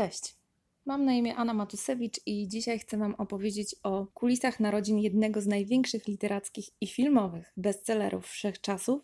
Cześć. Mam na imię Anna Matusewicz i dzisiaj chcę Wam opowiedzieć o kulisach narodzin jednego z największych literackich i filmowych bestsellerów wszechczasów.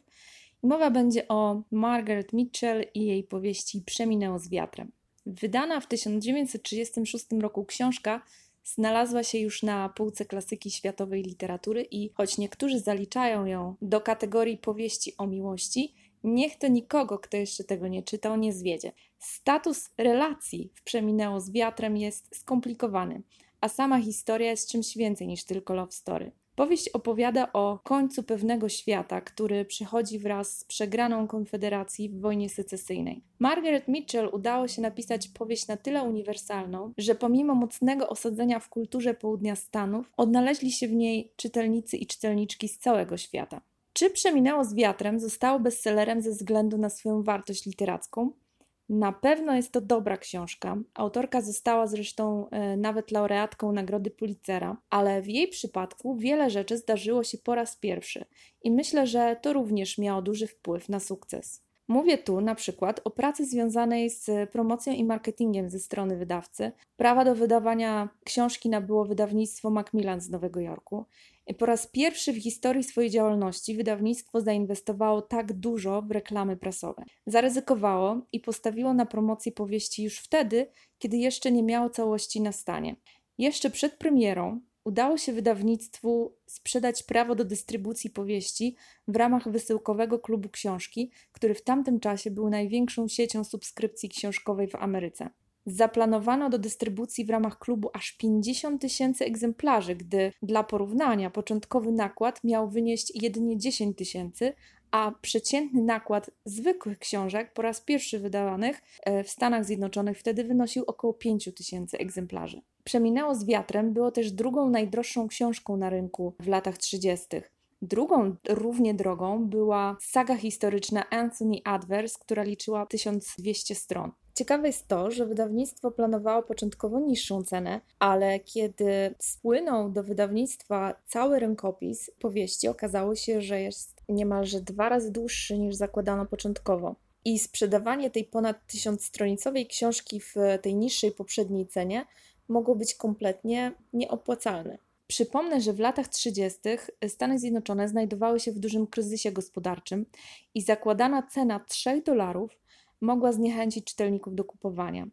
Mowa będzie o Margaret Mitchell i jej powieści Przeminęło z wiatrem. Wydana w 1936 roku książka znalazła się już na półce klasyki światowej literatury i choć niektórzy zaliczają ją do kategorii powieści o miłości, Niech to nikogo, kto jeszcze tego nie czytał, nie zwiedzie. Status relacji w Przeminęło z wiatrem jest skomplikowany, a sama historia jest czymś więcej niż tylko love story. Powieść opowiada o końcu pewnego świata, który przychodzi wraz z przegraną Konfederacji w wojnie secesyjnej. Margaret Mitchell udało się napisać powieść na tyle uniwersalną, że pomimo mocnego osadzenia w kulturze południa Stanów, odnaleźli się w niej czytelnicy i czytelniczki z całego świata. Czy Przeminęło z wiatrem zostało bestsellerem ze względu na swoją wartość literacką? Na pewno jest to dobra książka. Autorka została zresztą e, nawet laureatką Nagrody Pulitzera, ale w jej przypadku wiele rzeczy zdarzyło się po raz pierwszy i myślę, że to również miało duży wpływ na sukces. Mówię tu na przykład o pracy związanej z promocją i marketingiem ze strony wydawcy. Prawa do wydawania książki nabyło wydawnictwo Macmillan z Nowego Jorku. Po raz pierwszy w historii swojej działalności wydawnictwo zainwestowało tak dużo w reklamy prasowe. Zaryzykowało i postawiło na promocję powieści już wtedy, kiedy jeszcze nie miało całości na stanie. Jeszcze przed premierą udało się wydawnictwu sprzedać prawo do dystrybucji powieści w ramach wysyłkowego klubu książki, który w tamtym czasie był największą siecią subskrypcji książkowej w Ameryce. Zaplanowano do dystrybucji w ramach klubu aż 50 tysięcy egzemplarzy, gdy dla porównania początkowy nakład miał wynieść jedynie 10 tysięcy, a przeciętny nakład zwykłych książek po raz pierwszy wydawanych e, w Stanach Zjednoczonych wtedy wynosił około 5 tysięcy egzemplarzy. Przeminęło z wiatrem było też drugą najdroższą książką na rynku w latach 30. Drugą równie drogą była saga historyczna Anthony Adverse, która liczyła 1200 stron. Ciekawe jest to, że wydawnictwo planowało początkowo niższą cenę, ale kiedy spłynął do wydawnictwa cały rękopis powieści, okazało się, że jest niemalże dwa razy dłuższy niż zakładano początkowo. I sprzedawanie tej ponad tysiącstronicowej książki w tej niższej poprzedniej cenie mogło być kompletnie nieopłacalne. Przypomnę, że w latach 30. Stany Zjednoczone znajdowały się w dużym kryzysie gospodarczym i zakładana cena 3 dolarów mogła zniechęcić czytelników do kupowania.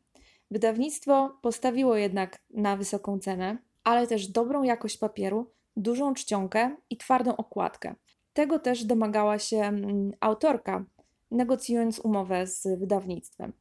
Wydawnictwo postawiło jednak na wysoką cenę, ale też dobrą jakość papieru, dużą czcionkę i twardą okładkę. Tego też domagała się mm, autorka, negocjując umowę z wydawnictwem.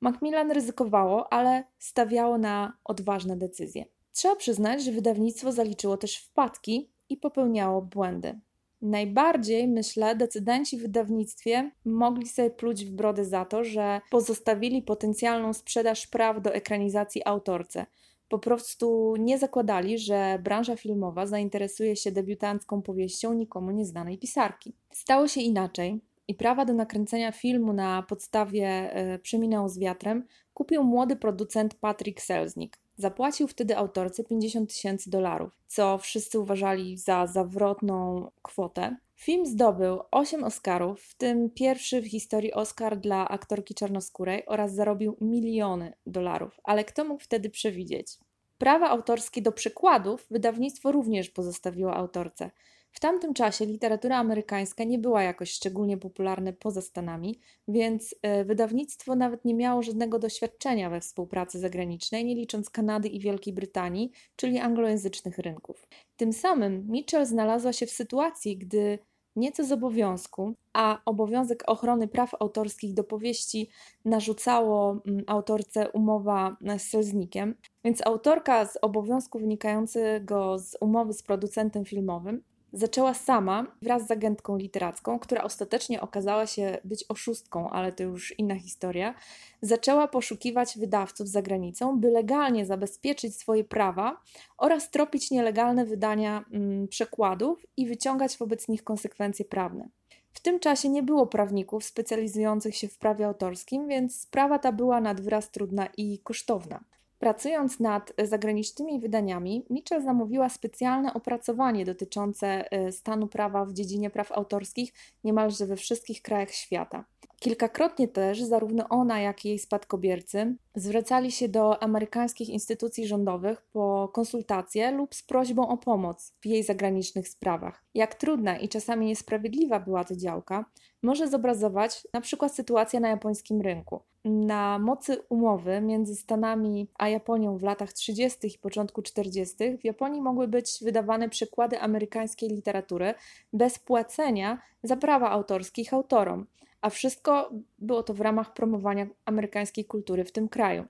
Macmillan ryzykowało, ale stawiało na odważne decyzje. Trzeba przyznać, że wydawnictwo zaliczyło też wpadki i popełniało błędy. Najbardziej, myślę, decydenci w wydawnictwie mogli sobie pluć w brodę za to, że pozostawili potencjalną sprzedaż praw do ekranizacji autorce. Po prostu nie zakładali, że branża filmowa zainteresuje się debiutancką powieścią nikomu nieznanej pisarki. Stało się inaczej i prawa do nakręcenia filmu na podstawie y, Przeminęło z wiatrem kupił młody producent Patrick Selznick. Zapłacił wtedy autorce 50 tysięcy dolarów, co wszyscy uważali za zawrotną kwotę. Film zdobył 8 Oscarów, w tym pierwszy w historii Oscar dla aktorki czarnoskórej oraz zarobił miliony dolarów. Ale kto mógł wtedy przewidzieć? Prawa autorskie do przykładów wydawnictwo również pozostawiło autorce. W tamtym czasie literatura amerykańska nie była jakoś szczególnie popularna poza Stanami, więc e, wydawnictwo nawet nie miało żadnego doświadczenia we współpracy zagranicznej, nie licząc Kanady i Wielkiej Brytanii, czyli anglojęzycznych rynków. Tym samym Mitchell znalazła się w sytuacji, gdy nieco z obowiązku, a obowiązek ochrony praw autorskich do powieści narzucało mm, autorce umowa z Selznikiem, więc autorka z obowiązku wynikającego z umowy z producentem filmowym zaczęła sama wraz z agentką literacką, która ostatecznie okazała się być oszustką, ale to już inna historia, zaczęła poszukiwać wydawców za granicą, by legalnie zabezpieczyć swoje prawa oraz tropić nielegalne wydania mm, przekładów i wyciągać wobec nich konsekwencje prawne. W tym czasie nie było prawników specjalizujących się w prawie autorskim, więc sprawa ta była nad wyraz trudna i kosztowna. Pracując nad zagranicznymi wydaniami, Mitchell zamówiła specjalne opracowanie dotyczące e, stanu prawa w dziedzinie praw autorskich niemalże we wszystkich krajach świata. Kilkakrotnie też zarówno ona, jak i jej spadkobiercy zwracali się do amerykańskich instytucji rządowych po konsultacje lub z prośbą o pomoc w jej zagranicznych sprawach. Jak trudna i czasami niesprawiedliwa była ta działka, może zobrazować na przykład sytuacja na japońskim rynku. Na mocy umowy między Stanami a Japonią w latach 30. i początku 40. w Japonii mogły być wydawane przekłady amerykańskiej literatury bez płacenia za prawa autorskie autorom a wszystko było to w ramach promowania amerykańskiej kultury w tym kraju.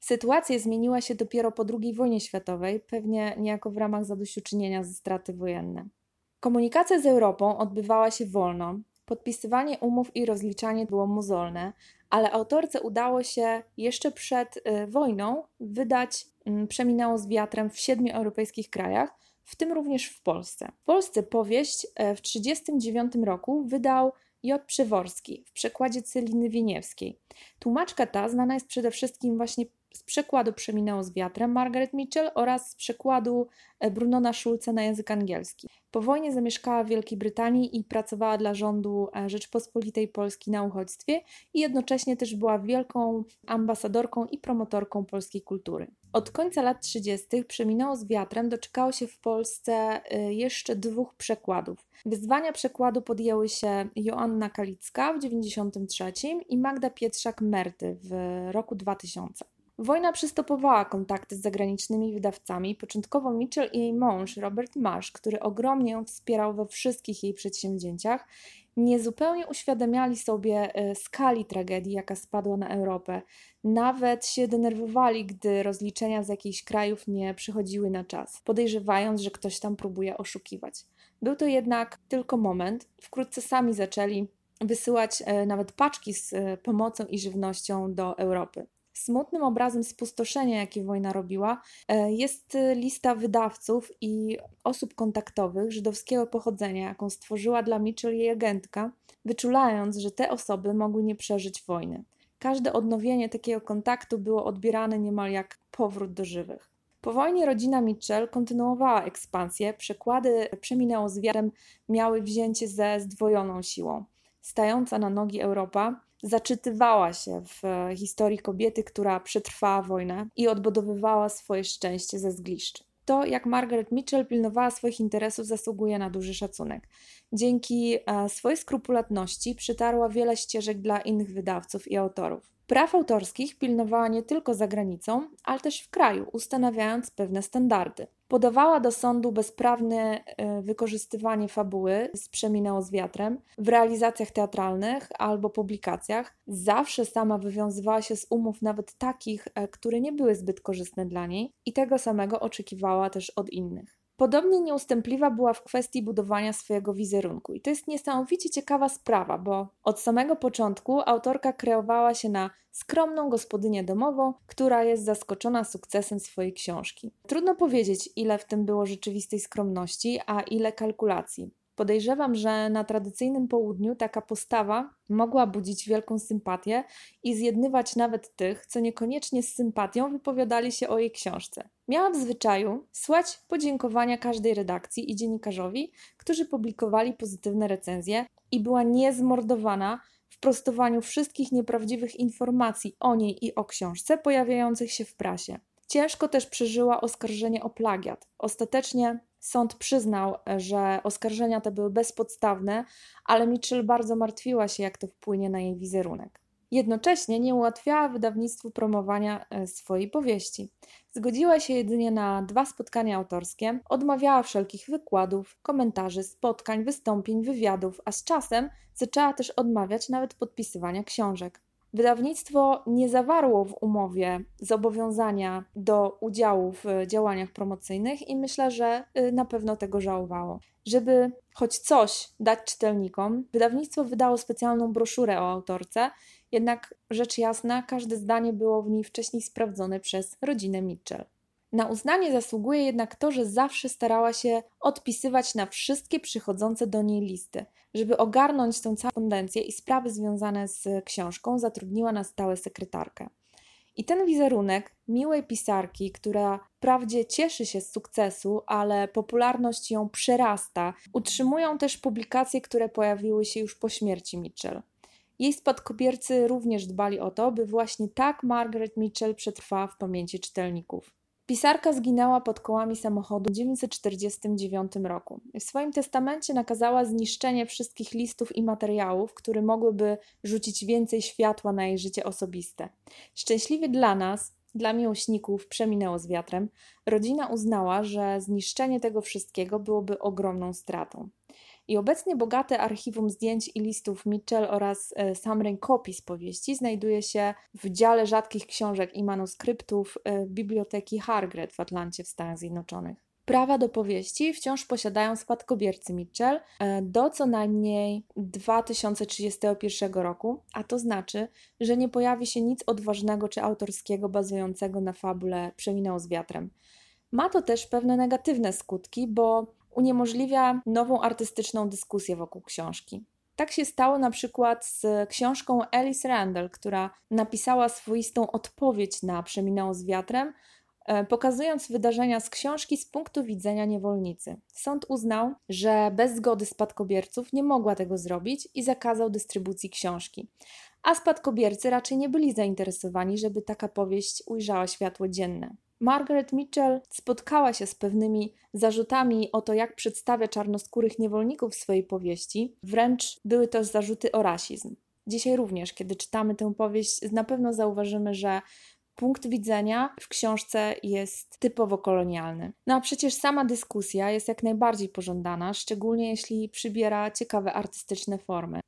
Sytuacja zmieniła się dopiero po II wojnie światowej, pewnie niejako w ramach zadośćuczynienia za straty wojenne. Komunikacja z Europą odbywała się wolno, podpisywanie umów i rozliczanie było mozolne, ale autorce udało się jeszcze przed y, wojną wydać y, Przeminęło z wiatrem w siedmiu europejskich krajach, w tym również w Polsce. W Polsce powieść e, w 1939 roku wydał J. Przyworski w przekładzie Celiny Wieniewskiej. Tłumaczka ta znana jest przede wszystkim właśnie z przekładu Przeminęło z wiatrem Margaret Mitchell oraz z przekładu e, Brunona Schulze na język angielski. Po wojnie zamieszkała w Wielkiej Brytanii i pracowała dla rządu e, Rzeczpospolitej Polski na uchodźstwie i jednocześnie też była wielką ambasadorką i promotorką polskiej kultury. Od końca lat 30. Przeminęło z wiatrem doczekało się w Polsce e, jeszcze dwóch przekładów. Wyzwania przekładu podjęły się Joanna Kalicka w 1993 i Magda Pietrzak-Merty w roku 2000. Wojna przystopowała kontakty z zagranicznymi wydawcami. Początkowo Mitchell i jej mąż, Robert Marsh, który ogromnie ją wspierał we wszystkich jej przedsięwzięciach, niezupełnie uświadamiali sobie e, skali tragedii, jaka spadła na Europę. Nawet się denerwowali, gdy rozliczenia z jakichś krajów nie przychodziły na czas, podejrzewając, że ktoś tam próbuje oszukiwać. Był to jednak tylko moment. Wkrótce sami zaczęli wysyłać e, nawet paczki z e, pomocą i żywnością do Europy. Smutnym obrazem spustoszenia, jakie wojna robiła, e, jest lista wydawców i osób kontaktowych żydowskiego pochodzenia, jaką stworzyła dla Mitchell jej agentka, wyczulając, że te osoby mogły nie przeżyć wojny. Każde odnowienie takiego kontaktu było odbierane niemal jak powrót do żywych. Po wojnie rodzina Mitchell kontynuowała ekspansję, przekłady Przeminęło z wiarem miały wzięcie ze zdwojoną siłą. Stająca na nogi Europa zaczytywała się w historii kobiety, która przetrwała wojnę i odbudowywała swoje szczęście ze zgliszcz. To, jak Margaret Mitchell pilnowała swoich interesów, zasługuje na duży szacunek. Dzięki e, swojej skrupulatności przytarła wiele ścieżek dla innych wydawców i autorów. Praw autorskich pilnowała nie tylko za granicą, ale też w kraju, ustanawiając pewne standardy. Podawała do sądu bezprawne e, wykorzystywanie fabuły z Przeminęło z wiatrem w realizacjach teatralnych albo publikacjach. Zawsze sama wywiązywała się z umów, nawet takich, e, które nie były zbyt korzystne dla niej, i tego samego oczekiwała też od innych. Podobnie nieustępliwa była w kwestii budowania swojego wizerunku. I to jest niesamowicie ciekawa sprawa, bo od samego początku autorka kreowała się na skromną gospodynię domową, która jest zaskoczona sukcesem swojej książki. Trudno powiedzieć, ile w tym było rzeczywistej skromności, a ile kalkulacji. Podejrzewam, że na tradycyjnym południu taka postawa mogła budzić wielką sympatię i zjednywać nawet tych, co niekoniecznie z sympatią wypowiadali się o jej książce. Miała w zwyczaju słać podziękowania każdej redakcji i dziennikarzowi, którzy publikowali pozytywne recenzje i była niezmordowana w prostowaniu wszystkich nieprawdziwych informacji o niej i o książce pojawiających się w prasie. Ciężko też przeżyła oskarżenie o plagiat. Ostatecznie Sąd przyznał, że oskarżenia te były bezpodstawne, ale Mitchell bardzo martwiła się, jak to wpłynie na jej wizerunek. Jednocześnie nie ułatwiała wydawnictwu promowania e, swojej powieści. Zgodziła się jedynie na dwa spotkania autorskie, odmawiała wszelkich wykładów, komentarzy, spotkań, wystąpień, wywiadów, a z czasem zaczęła też odmawiać nawet podpisywania książek. Wydawnictwo nie zawarło w umowie zobowiązania do udziału w działaniach promocyjnych i myślę, że y, na pewno tego żałowało. Żeby choć coś dać czytelnikom, wydawnictwo wydało specjalną broszurę o autorce, jednak rzecz jasna, każde zdanie było w niej wcześniej sprawdzone przez rodzinę Mitchell. Na uznanie zasługuje jednak to, że zawsze starała się odpisywać na wszystkie przychodzące do niej listy. Żeby ogarnąć tę całą kondencję i sprawy związane z książką, zatrudniła na stałe sekretarkę. I ten wizerunek miłej pisarki, która wprawdzie cieszy się z sukcesu, ale popularność ją przerasta, utrzymują też publikacje, które pojawiły się już po śmierci Mitchell. Jej spadkobiercy również dbali o to, by właśnie tak Margaret Mitchell przetrwała w pamięci czytelników. Pisarka zginęła pod kołami samochodu w 1949 roku. W swoim testamencie nakazała zniszczenie wszystkich listów i materiałów, które mogłyby rzucić więcej światła na jej życie osobiste. Szczęśliwie dla nas, dla miłośników, przeminęło z wiatrem, rodzina uznała, że zniszczenie tego wszystkiego byłoby ogromną stratą. I obecnie bogate archiwum zdjęć i listów Mitchell oraz e, sam rękopis powieści znajduje się w dziale rzadkich książek i manuskryptów e, Biblioteki Hargret w Atlancie w Stanach Zjednoczonych. Prawa do powieści wciąż posiadają spadkobiercy Mitchell e, do co najmniej 2031 roku, a to znaczy, że nie pojawi się nic odważnego czy autorskiego bazującego na fabule Przeminęło z wiatrem. Ma to też pewne negatywne skutki, bo uniemożliwia nową artystyczną dyskusję wokół książki. Tak się stało na przykład z książką Alice Randall, która napisała swoistą odpowiedź na Przeminęło z wiatrem, e, pokazując wydarzenia z książki z punktu widzenia niewolnicy. Sąd uznał, że bez zgody spadkobierców nie mogła tego zrobić i zakazał dystrybucji książki. A spadkobiercy raczej nie byli zainteresowani, żeby taka powieść ujrzała światło dzienne. Margaret Mitchell spotkała się z pewnymi zarzutami o to, jak przedstawia czarnoskórych niewolników w swojej powieści. Wręcz były to zarzuty o rasizm. Dzisiaj również, kiedy czytamy tę powieść, na pewno zauważymy, że punkt widzenia w książce jest typowo kolonialny. No a przecież sama dyskusja jest jak najbardziej pożądana, szczególnie jeśli przybiera ciekawe artystyczne formy.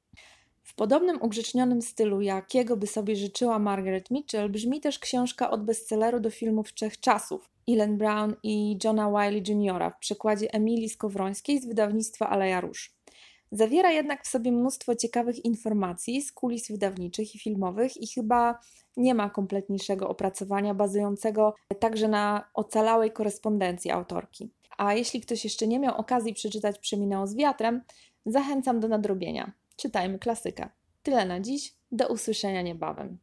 Podobnym ugrzecznionym stylu, jakiego by sobie życzyła Margaret Mitchell, brzmi też książka od bestselleru do filmów trzech czasów Ellen Brown i Johna Wiley Jr. w przekładzie Emilii Skowrońskiej z wydawnictwa Aleja Róż. Zawiera jednak w sobie mnóstwo ciekawych informacji z kulis wydawniczych i filmowych i chyba nie ma kompletniejszego opracowania bazującego także na ocalałej korespondencji autorki. A jeśli ktoś jeszcze nie miał okazji przeczytać Przeminęło z wiatrem, zachęcam do nadrobienia czytajmy klasyka. Tyle na dziś, do usłyszenia niebawem.